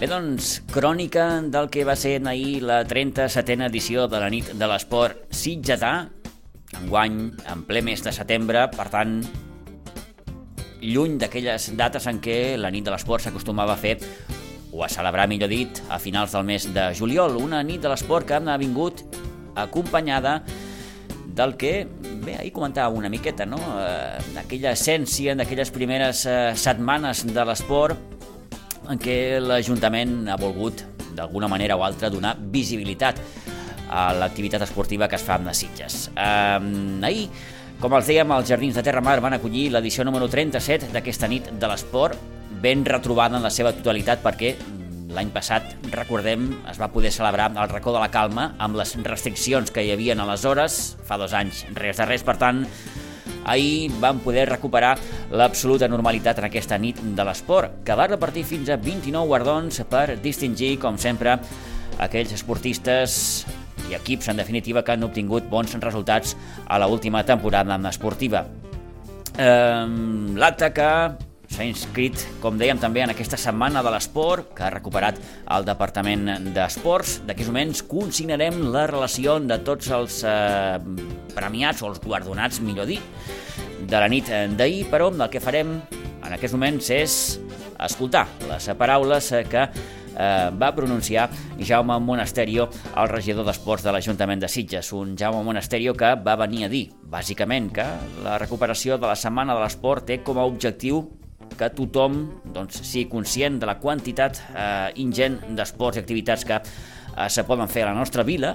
Bé, doncs, crònica del que va ser ahir la 37a edició de la nit de l'esport Sitgetà, enguany, en ple mes de setembre, per tant, lluny d'aquelles dates en què la nit de l'esport s'acostumava a fer o a celebrar, millor dit, a finals del mes de juliol. Una nit de l'esport que ha vingut acompanyada del que, bé, ahir comentava una miqueta, no? Eh, aquella essència d'aquelles primeres eh, setmanes de l'esport en què l'Ajuntament ha volgut, d'alguna manera o altra, donar visibilitat a l'activitat esportiva que es fa amb les Sitges. Um, ahir, com els dèiem, els Jardins de Terra Mar van acollir l'edició número 37 d'aquesta nit de l'esport, ben retrobada en la seva totalitat perquè l'any passat, recordem, es va poder celebrar al racó de la calma amb les restriccions que hi havia aleshores, fa dos anys, res de res, per tant, ahir vam poder recuperar l'absoluta normalitat en aquesta nit de l'esport, que va repartir fins a 29 guardons per distingir, com sempre, aquells esportistes i equips, en definitiva, que han obtingut bons resultats a l última temporada esportiva. Um, L'acte que s'ha inscrit, com dèiem també, en aquesta setmana de l'esport que ha recuperat el Departament d'Esports. D'aquí moments consignarem la relació de tots els eh, premiats o els guardonats, millor dir, de la nit d'ahir, però el que farem en aquests moments és escoltar les paraules que eh, va pronunciar Jaume Monasterio, el regidor d'Esports de l'Ajuntament de Sitges. Un Jaume Monasterio que va venir a dir, bàsicament, que la recuperació de la Setmana de l'Esport té com a objectiu que tothom doncs, sigui conscient de la quantitat eh, ingent d'esports i activitats que eh, se poden fer a la nostra vila,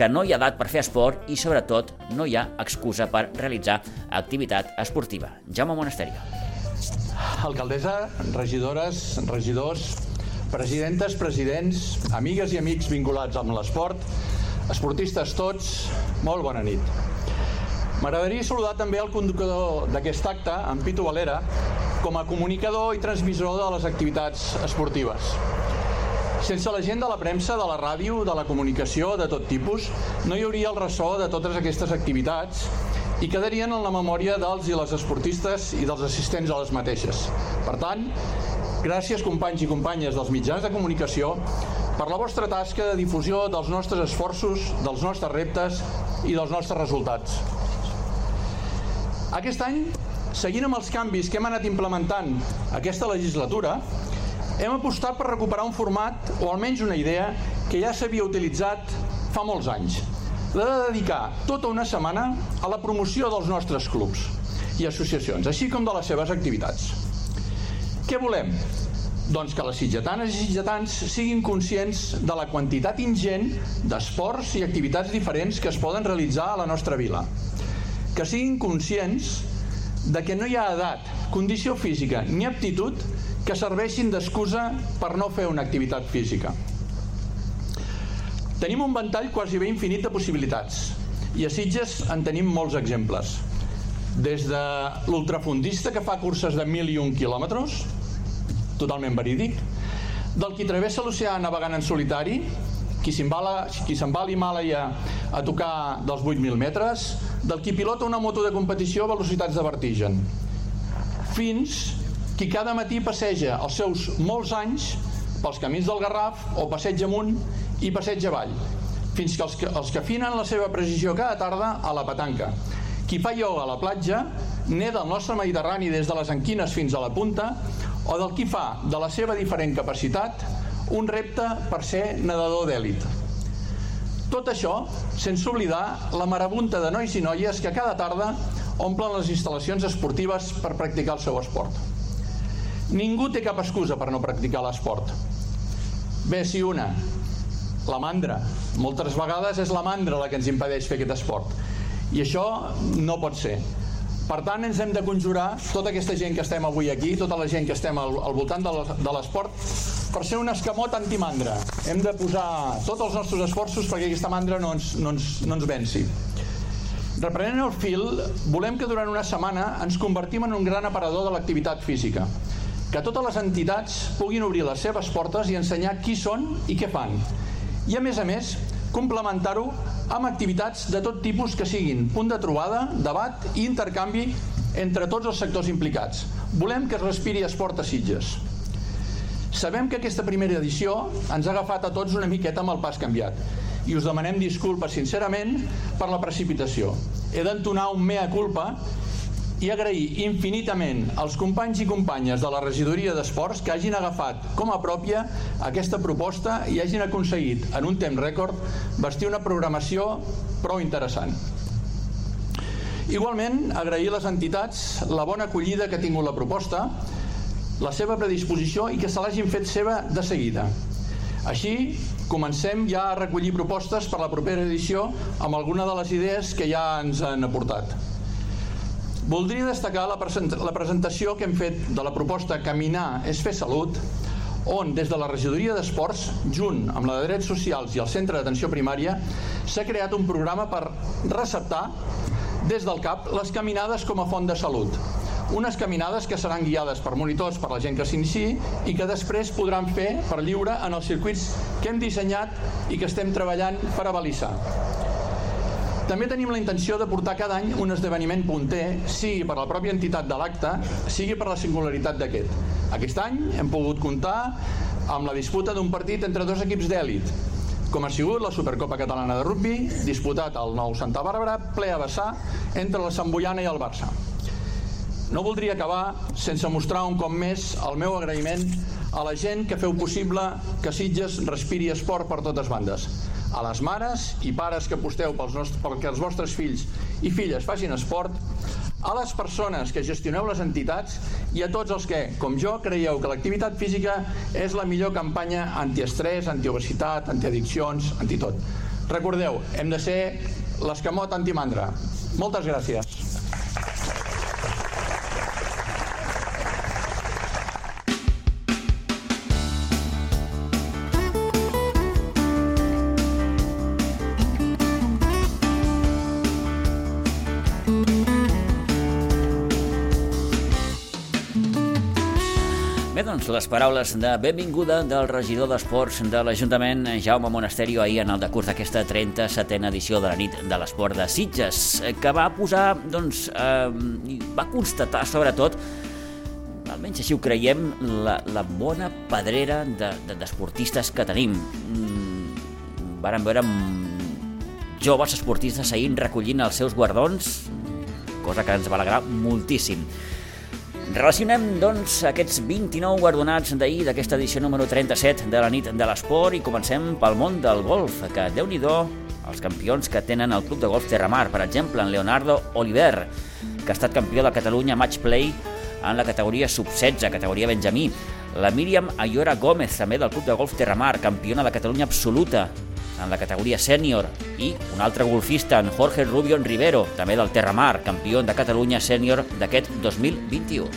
que no hi ha edat per fer esport i, sobretot, no hi ha excusa per realitzar activitat esportiva. Jaume Monasteri. Alcaldessa, regidores, regidors, presidentes, presidents, amigues i amics vinculats amb l'esport, esportistes tots, molt bona nit. M'agradaria saludar també el conductor d'aquest acte, en Pitu Valera, com a comunicador i transmissor de les activitats esportives. Sense la gent de la premsa, de la ràdio, de la comunicació, de tot tipus, no hi hauria el ressò de totes aquestes activitats i quedarien en la memòria dels i les esportistes i dels assistents a les mateixes. Per tant, gràcies companys i companyes dels mitjans de comunicació per la vostra tasca de difusió dels nostres esforços, dels nostres reptes i dels nostres resultats. Aquest any seguint amb els canvis que hem anat implementant aquesta legislatura, hem apostat per recuperar un format, o almenys una idea, que ja s'havia utilitzat fa molts anys. La de dedicar tota una setmana a la promoció dels nostres clubs i associacions, així com de les seves activitats. Què volem? Doncs que les sitgetanes i sitgetans siguin conscients de la quantitat ingent d'esports i activitats diferents que es poden realitzar a la nostra vila. Que siguin conscients de que no hi ha edat, condició física ni aptitud que serveixin d'excusa per no fer una activitat física. Tenim un ventall quasi bé infinit de possibilitats i a Sitges en tenim molts exemples. Des de l'ultrafundista que fa curses de mil i un quilòmetres, totalment verídic, del qui travessa l'oceà navegant en solitari, qui se'n va a l'Himàlaia a tocar dels 8.000 metres, del qui pilota una moto de competició a velocitats de vertigen, fins qui cada matí passeja els seus molts anys pels camins del Garraf o passeig amunt i passeig avall, fins que els, que els que afinen la seva precisió cada tarda a la petanca. Qui fa ioga a la platja, neda al nostre Mediterrani des de les enquines fins a la punta, o del qui fa de la seva diferent capacitat un repte per ser nedador d'èlit. Tot això sense oblidar la marabunta de nois i noies que cada tarda omplen les instal·lacions esportives per practicar el seu esport. Ningú té cap excusa per no practicar l'esport. Bé, si una, la mandra. Moltes vegades és la mandra la que ens impedeix fer aquest esport. I això no pot ser. Per tant, ens hem de conjurar tota aquesta gent que estem avui aquí, tota la gent que estem al, al voltant de l'esport, per ser un escamot antimandra. Hem de posar tots els nostres esforços perquè aquesta mandra no ens, no ens, no ens venci. Reprenent el fil, volem que durant una setmana ens convertim en un gran aparador de l'activitat física. Que totes les entitats puguin obrir les seves portes i ensenyar qui són i què fan. I a més a més, complementar-ho amb activitats de tot tipus que siguin punt de trobada, debat i intercanvi entre tots els sectors implicats. Volem que es respiri esport a Sitges. Sabem que aquesta primera edició ens ha agafat a tots una miqueta amb el pas canviat i us demanem disculpes sincerament per la precipitació. He d'entonar un mea culpa i agrair infinitament als companys i companyes de la regidoria d'esports que hagin agafat com a pròpia aquesta proposta i hagin aconseguit en un temps rècord vestir una programació prou interessant. Igualment, agrair a les entitats la bona acollida que ha tingut la proposta, la seva predisposició i que se l'hagin fet seva de seguida. Així, comencem ja a recollir propostes per la propera edició amb alguna de les idees que ja ens han aportat. Voldria destacar la, la presentació que hem fet de la proposta Caminar és fer salut, on des de la regidoria d'esports, junt amb la de drets socials i el centre d'atenció primària, s'ha creat un programa per receptar des del CAP les caminades com a font de salut. Unes caminades que seran guiades per monitors per la gent que s'iniciï i que després podran fer per lliure en els circuits que hem dissenyat i que estem treballant per avalisar. També tenim la intenció de portar cada any un esdeveniment punter, sigui per la pròpia entitat de l'acte, sigui per la singularitat d'aquest. Aquest any hem pogut comptar amb la disputa d'un partit entre dos equips d'èlit, com ha sigut la Supercopa Catalana de Rugby, disputat al nou Santa Bàrbara, ple a vessar, entre la Samboiana i el Barça. No voldria acabar sense mostrar un cop més el meu agraïment a la gent que feu possible que Sitges respiri esport per totes bandes. A les mares i pares que aposteu pels nostres, perquè els vostres fills i filles facin esport, a les persones que gestioneu les entitats i a tots els que, com jo, creieu que l'activitat física és la millor campanya antiestrès, antiobesitat, antiaddiccions, antitot. Recordeu, hem de ser l'escamot antimandra. Moltes gràcies. Les paraules de benvinguda del regidor d'Esports de l'Ajuntament, Jaume Monasterio, ahir en el decurs d'aquesta 37a edició de la nit de l'esport de Sitges, que va posar, doncs, eh, va constatar, sobretot, almenys així ho creiem, la, la bona pedrera d'esportistes de, de, que tenim. Mm, varen veure joves esportistes ahir recollint els seus guardons, cosa que ens va alegrar moltíssim. Relacionem, doncs, aquests 29 guardonats d'ahir d'aquesta edició número 37 de la nit de l'esport i comencem pel món del golf, que, déu nhi els campions que tenen el Club de Golf Terramar, per exemple, en Leonardo Oliver, que ha estat campió de Catalunya Match Play en la categoria sub-16, categoria Benjamí. La Míriam Ayora Gómez, també del Club de Golf Terramar, campiona de Catalunya absoluta en la categoria sènior i un altre golfista, en Jorge Rubio Rivero, també del Terramar, campió de Catalunya sènior d'aquest 2021.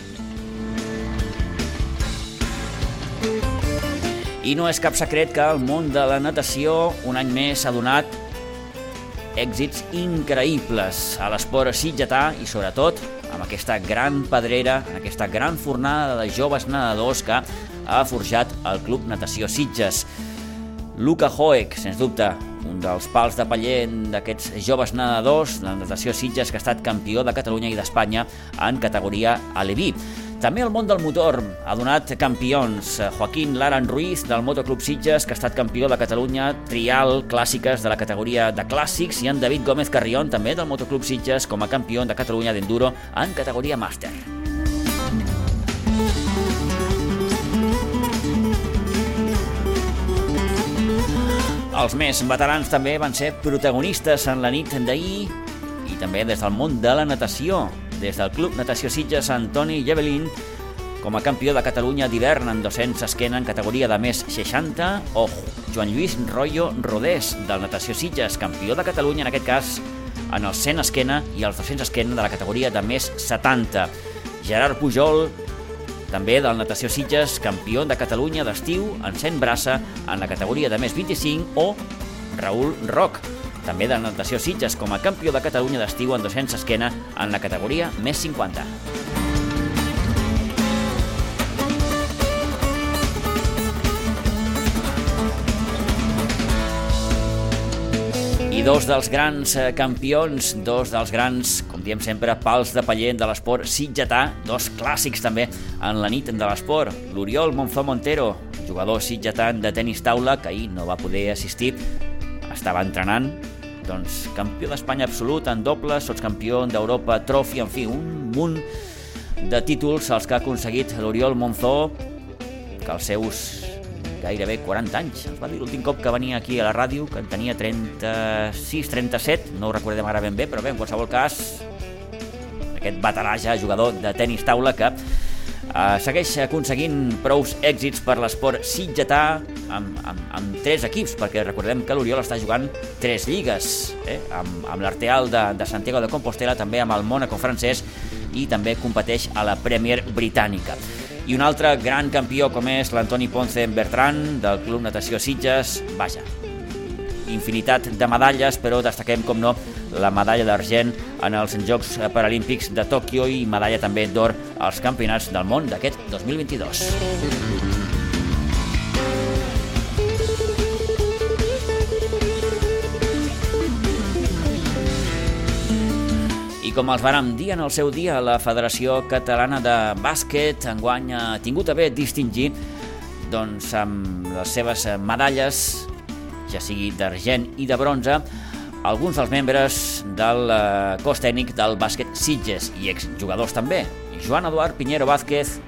I no és cap secret que el món de la natació un any més ha donat èxits increïbles a l'esport sitgetà i sobretot amb aquesta gran pedrera, aquesta gran fornada de joves nedadors que ha forjat el Club Natació Sitges. Luca Hoek, sens dubte, un dels pals de paller d'aquests joves nedadors de la natació Sitges que ha estat campió de Catalunya i d'Espanya en categoria Aleví. També el món del motor ha donat campions. Joaquín Laran Ruiz, del Motoclub Sitges, que ha estat campió de Catalunya trial clàssiques de la categoria de clàssics, i en David Gómez Carrión, també del Motoclub Sitges, com a campió de Catalunya d'enduro en categoria màster. Els més veterans també van ser protagonistes en la nit d'ahir i també des del món de la natació. Des del Club Natació Sitges, Antoni Llevelin, com a campió de Catalunya d'hivern en 200 esquena en categoria de més 60, o Joan Lluís Royo Rodés, del Natació Sitges, campió de Catalunya, en aquest cas, en els 100 esquena i els 200 esquena de la categoria de més 70. Gerard Pujol, també del Natació Sitges, campió de Catalunya d'estiu en 100 braça en la categoria de més 25 o Raül Roc, també de Natació Sitges com a campió de Catalunya d'estiu en 200 esquena en la categoria més 50. I dos dels grans eh, campions, dos dels grans, com diem sempre, pals de paller de l'esport sitgetà, dos clàssics també en la nit de l'esport. L'Oriol Monfà Montero, jugador sitgetà de tenis taula, que ahir no va poder assistir, estava entrenant, doncs campió d'Espanya absolut en doble, sotscampió d'Europa, trofi, en fi, un munt de títols els que ha aconseguit l'Oriol Monzó, que els seus gairebé 40 anys. Ens va dir l'últim cop que venia aquí a la ràdio, que en tenia 36, 37, no ho recordem ara ben bé, però bé, en qualsevol cas, aquest veterà ja jugador de tenis taula que eh, segueix aconseguint prous èxits per l'esport sitgetà amb, amb, amb tres equips, perquè recordem que l'Oriol està jugant tres lligues, eh? amb, amb l'Arteal de, de Santiago de Compostela, també amb el Mónaco francès i també competeix a la Premier Britànica. I un altre gran campió com és l'Antoni Ponce Bertran del Club Natació Sitges, vaja, infinitat de medalles, però destaquem, com no, la medalla d'argent en els Jocs Paralímpics de Tòquio i medalla també d'or als Campionats del Món d'aquest 2022. Com els vàrem dir en el seu dia, la Federació Catalana de Bàsquet enguany ha tingut a bé distingir doncs, amb les seves medalles, ja sigui d'argent i de bronze, alguns dels membres del eh, cos tècnic del bàsquet Sitges i exjugadors també. Joan Eduard Pinheiro Vázquez,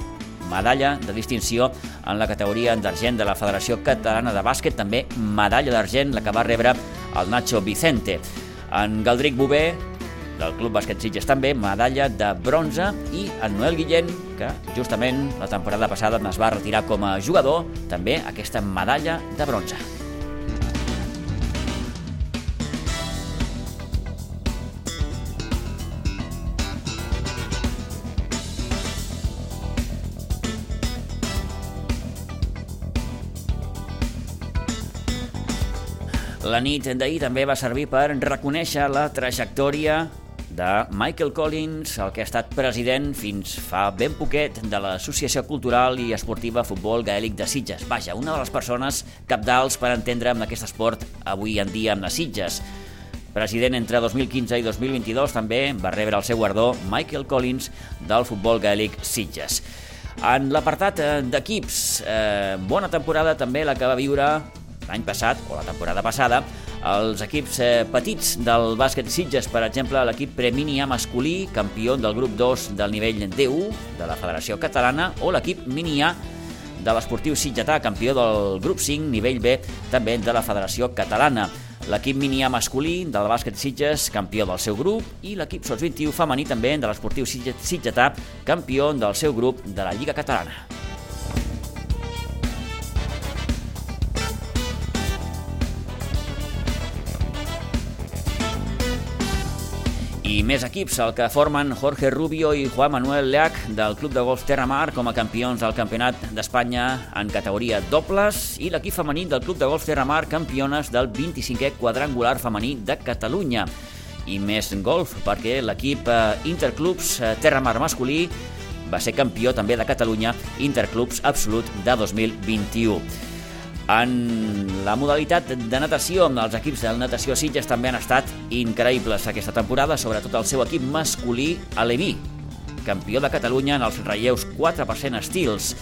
medalla de distinció en la categoria d'argent de la Federació Catalana de Bàsquet, també medalla d'argent la que va rebre el Nacho Vicente. En Galdric Bové, del Club Bàsquet Sitges també, medalla de bronze, i en Noel Guillén, que justament la temporada passada es va retirar com a jugador, també aquesta medalla de bronze. La nit d'ahir també va servir per reconèixer la trajectòria de Michael Collins, el que ha estat president fins fa ben poquet de l'Associació Cultural i Esportiva Futbol Gaèlic de Sitges. Vaja, una de les persones capdals per entendre amb aquest esport avui en dia amb les Sitges. President entre 2015 i 2022 també va rebre el seu guardó Michael Collins del Futbol Gaèlic Sitges. En l'apartat eh, d'equips, eh, bona temporada també la que va viure l'any passat, o la temporada passada, els equips eh, petits del bàsquet Sitges, per exemple, l'equip Premini A masculí, campió del grup 2 del nivell D1 de la Federació Catalana, o l'equip Mini A de l'esportiu Sitgetà, campió del grup 5, nivell B, també de la Federació Catalana. L'equip mini A masculí del bàsquet Sitges, campió del seu grup, i l'equip sots 21 femení també de l'esportiu Sitgetà, campió del seu grup de la Lliga Catalana. I més equips, el que formen Jorge Rubio i Juan Manuel Leac del Club de Golf Terramar com a campions del Campionat d'Espanya en categoria dobles i l'equip femení del Club de Golf Terramar campiones del 25è quadrangular femení de Catalunya. I més golf, perquè l'equip eh, Interclubs eh, Terramar masculí va ser campió també de Catalunya Interclubs Absolut de 2021. En la modalitat de natació, els equips de natació Sitges també han estat increïbles aquesta temporada, sobretot el seu equip masculí, Aleví, campió de Catalunya en els relleus 4% estils.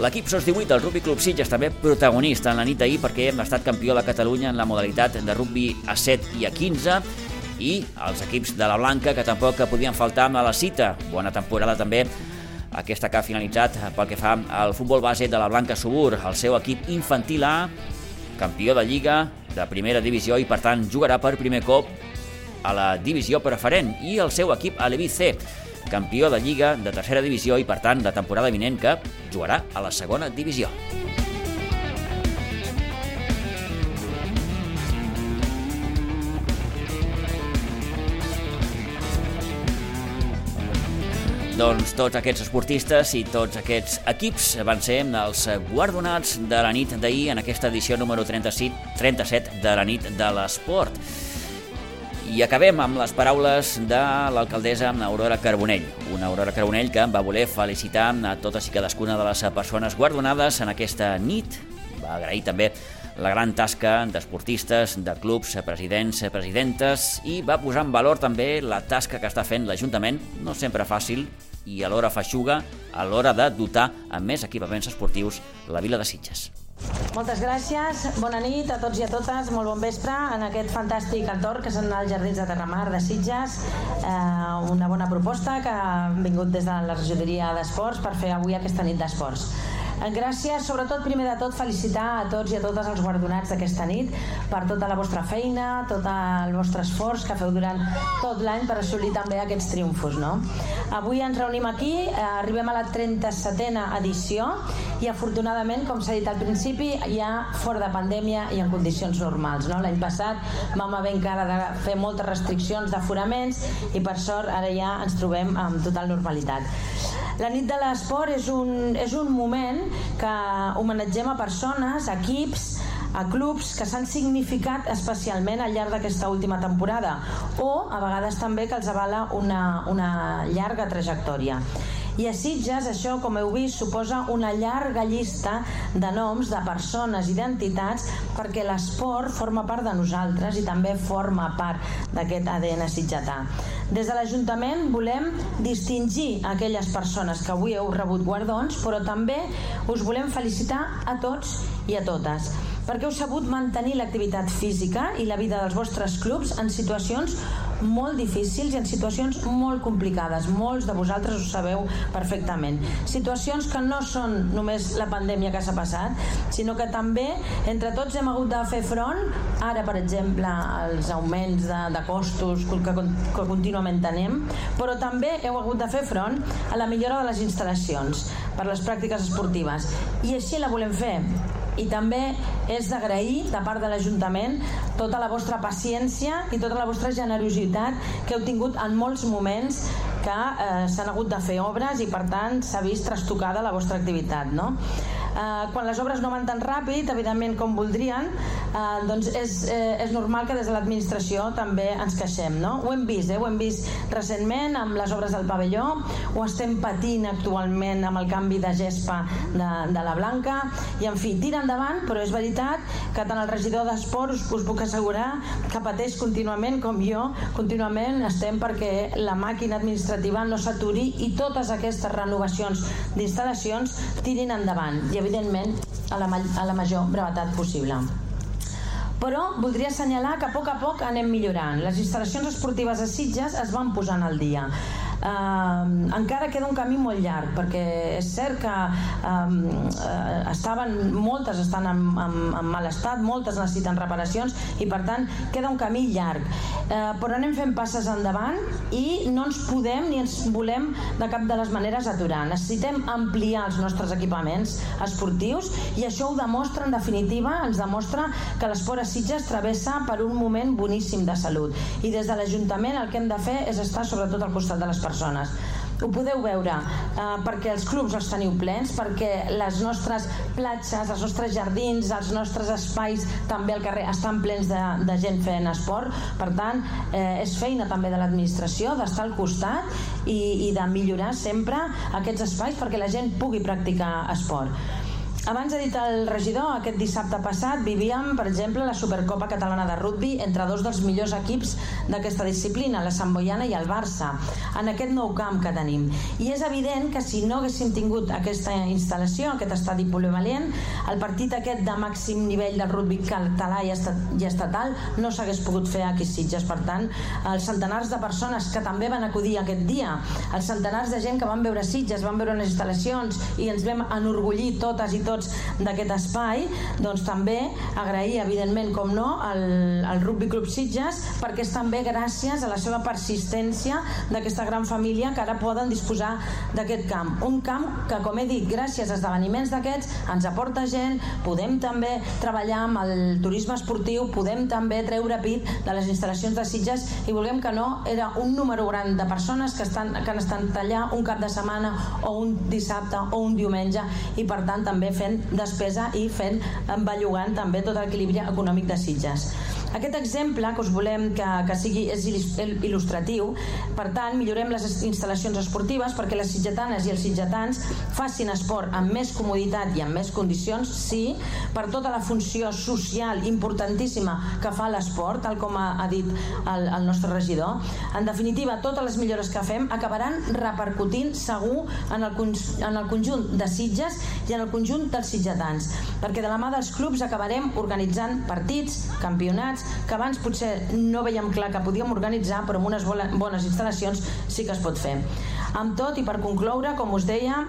L'equip SOS 18 del Rugby Club Sitges també protagonista en la nit d'ahir perquè hem estat campió de Catalunya en la modalitat de rugby a 7 i a 15 i els equips de la Blanca que tampoc podien faltar a la cita. Bona temporada també aquesta que ha finalitzat pel que fa al futbol base de la Blanca Subur, el seu equip infantil A, campió de Lliga de primera divisió i per tant jugarà per primer cop a la divisió preferent i el seu equip Aleví C, campió de Lliga de tercera divisió i per tant la temporada vinent que jugarà a la segona divisió. Doncs tots aquests esportistes i tots aquests equips van ser els guardonats de la nit d'ahir en aquesta edició número 37, 37 de la nit de l'esport. I acabem amb les paraules de l'alcaldessa Aurora Carbonell, una Aurora Carbonell que va voler felicitar a totes i cadascuna de les persones guardonades en aquesta nit. Va agrair també la gran tasca d'esportistes, de clubs, presidents, presidentes i va posar en valor també la tasca que està fent l'Ajuntament, no sempre fàcil, i alhora feixuga a l'hora de dotar amb més equipaments esportius la vila de Sitges. Moltes gràcies, bona nit a tots i a totes, molt bon vespre en aquest fantàstic entorn que són els Jardins de Terramar de Sitges. Eh, una bona proposta que ha vingut des de la regidoria d'Esports per fer avui aquesta nit d'esports. Gràcies, sobretot, primer de tot, felicitar a tots i a totes els guardonats d'aquesta nit per tota la vostra feina, tot el vostre esforç que feu durant tot l'any per assolir també aquests triomfos. No? Avui ens reunim aquí, eh, arribem a la 37a edició i afortunadament, com s'ha dit al principi, ja fora de pandèmia i en condicions normals. No? L'any passat vam haver encara de fer moltes restriccions d'aforaments i per sort ara ja ens trobem amb total normalitat. La nit de l'esport és un, és un moment que homenatgem a persones, a equips, a clubs que s'han significat especialment al llarg d'aquesta última temporada o a vegades també que els avala una, una llarga trajectòria. I a Sitges això, com heu vist, suposa una llarga llista de noms, de persones i d'entitats perquè l'esport forma part de nosaltres i també forma part d'aquest ADN sitgetà. Des de l'Ajuntament volem distingir aquelles persones que avui heu rebut guardons, però també us volem felicitar a tots i a totes perquè heu sabut mantenir l'activitat física i la vida dels vostres clubs en situacions molt difícils i en situacions molt complicades. Molts de vosaltres ho sabeu perfectament. Situacions que no són només la pandèmia que s'ha passat, sinó que també entre tots hem hagut de fer front, ara per exemple, als augments de, de costos que, que contínuament tenim, però també heu hagut de fer front a la millora de les instal·lacions per les pràctiques esportives. I així la volem fer i també és d'agrair de part de l'Ajuntament tota la vostra paciència i tota la vostra generositat que heu tingut en molts moments que eh, s'han hagut de fer obres i per tant s'ha vist trastocada la vostra activitat no? Eh, quan les obres no van tan ràpid, evidentment com voldrien, eh, doncs és, eh, és normal que des de l'administració també ens queixem. No? Ho hem vist, eh? ho hem vist recentment amb les obres del pavelló, ho estem patint actualment amb el canvi de gespa de, de la Blanca, i en fi, tira endavant, però és veritat que tant el regidor d'Esports us, puc assegurar que pateix contínuament, com jo, contínuament estem perquè la màquina administrativa no s'aturi i totes aquestes renovacions d'instal·lacions tirin endavant. I evidentment a la, a la major brevetat possible però voldria assenyalar que a poc a poc anem millorant. Les instal·lacions esportives a Sitges es van posant al dia. Uh, encara queda un camí molt llarg perquè és cert que uh, estaven, moltes estan en, en, en mal estat, moltes necessiten reparacions i per tant queda un camí llarg. Uh, però anem fent passes endavant i no ens podem ni ens volem de cap de les maneres aturar. Necessitem ampliar els nostres equipaments esportius i això ho demostra en definitiva, ens demostra que l'esport a Sitges travessa per un moment boníssim de salut. I des de l'Ajuntament el que hem de fer és estar sobretot al costat de les persones persones ho podeu veure eh, perquè els clubs els teniu plens, perquè les nostres platges, els nostres jardins, els nostres espais també al carrer estan plens de, de gent fent esport. Per tant, eh, és feina també de l'administració d'estar al costat i, i de millorar sempre aquests espais perquè la gent pugui practicar esport. Abans ha dit el regidor, aquest dissabte passat vivíem, per exemple, la Supercopa Catalana de Rugby entre dos dels millors equips d'aquesta disciplina, la Sant Boiana i el Barça, en aquest nou camp que tenim. I és evident que si no haguéssim tingut aquesta instal·lació, aquest estadi polivalent, el partit aquest de màxim nivell del rugby català i, estatal no s'hagués pogut fer aquí a Sitges. Per tant, els centenars de persones que també van acudir aquest dia, els centenars de gent que van veure Sitges, van veure les instal·lacions i ens vam enorgullir totes i tots tots d'aquest espai, doncs també agrair, evidentment, com no, al, al Rugby Club Sitges, perquè és també gràcies a la seva persistència d'aquesta gran família que ara poden disposar d'aquest camp. Un camp que, com he dit, gràcies a esdeveniments d'aquests ens aporta gent, podem també treballar amb el turisme esportiu, podem també treure pit de les instal·lacions de Sitges i volguem que no, era un número gran de persones que, estan, que han estat allà un cap de setmana o un dissabte o un diumenge i per tant també fent despesa i fent bellugant també tot l'equilibri econòmic de Sitges. Aquest exemple que us volem que, que sigui és il·lustratiu, per tant, millorem les instal·lacions esportives perquè les sitgetanes i els sitgetans facin esport amb més comoditat i amb més condicions, sí, per tota la funció social importantíssima que fa l'esport, tal com ha, ha dit el, el nostre regidor. En definitiva, totes les millores que fem acabaran repercutint segur en el, en el conjunt de Sitges i en el conjunt dels sitgetans, perquè de la mà dels clubs acabarem organitzant partits, campionats, que abans potser no veiem clar que podíem organitzar, però amb unes bones instal·lacions sí que es pot fer. Amb tot, i per concloure, com us deia,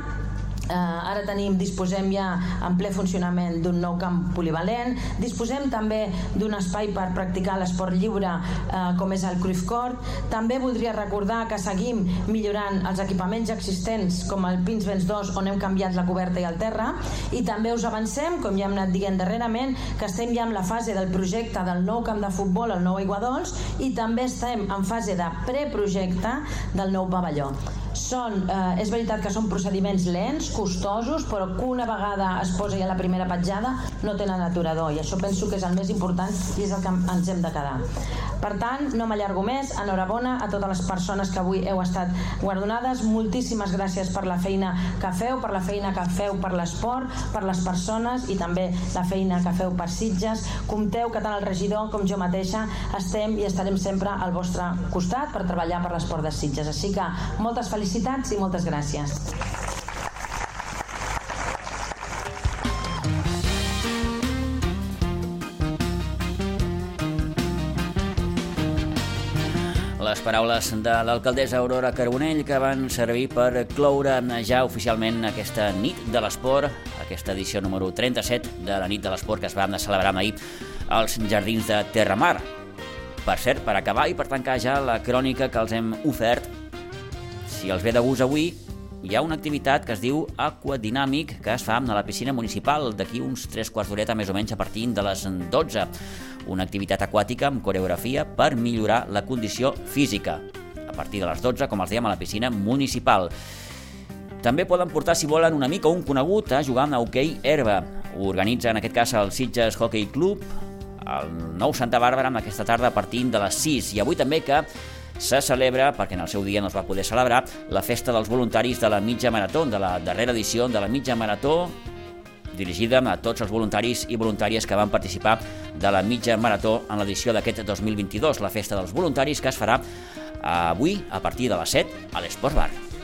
Eh, ara tenim, disposem ja en ple funcionament d'un nou camp polivalent, disposem també d'un espai per practicar l'esport lliure eh, com és el Cruyff Court. També voldria recordar que seguim millorant els equipaments existents com el Pinsbens 2 on hem canviat la coberta i el terra i també us avancem, com ja hem anat dient darrerament, que estem ja en la fase del projecte del nou camp de futbol, el nou Aiguadols i també estem en fase de preprojecte del nou pavelló. Són, eh, és veritat que són procediments lents, costosos, però que una vegada es posa ja la primera petjada no tenen aturador i això penso que és el més important i és el que ens hem de quedar. Per tant, no m'allargo més, enhorabona a totes les persones que avui heu estat guardonades, moltíssimes gràcies per la feina que feu, per la feina que feu per l'esport, per les persones i també la feina que feu per Sitges. Compteu que tant el regidor com jo mateixa estem i estarem sempre al vostre costat per treballar per l'esport de Sitges. Així que moltes felicitats i moltes gràcies. Les paraules de l'alcaldessa Aurora Carbonell que van servir per cloure ja oficialment aquesta nit de l'esport, aquesta edició número 37 de la nit de l'esport que es va celebrar ahir als Jardins de Terramar. Per cert, per acabar i per tancar ja la crònica que els hem ofert, si els ve de gust avui, hi ha una activitat que es diu Aquadinàmic que es fa a la piscina municipal d'aquí uns 3 quarts d'horeta més o menys a partir de les 12 una activitat aquàtica amb coreografia per millorar la condició física. A partir de les 12, com els dèiem, a la piscina municipal. També poden portar, si volen, un amic o un conegut a jugar amb hoquei herba. Ho organitza, en aquest cas, el Sitges Hockey Club, el nou Santa Bàrbara, amb aquesta tarda a partir de les 6. I avui també que se celebra, perquè en el seu dia no es va poder celebrar, la festa dels voluntaris de la mitja marató, de la darrera edició de la mitja marató dirigida a tots els voluntaris i voluntàries que van participar de la mitja marató en l'edició d'aquest 2022, la festa dels voluntaris que es farà avui a partir de les 7 a l'Esport Bar.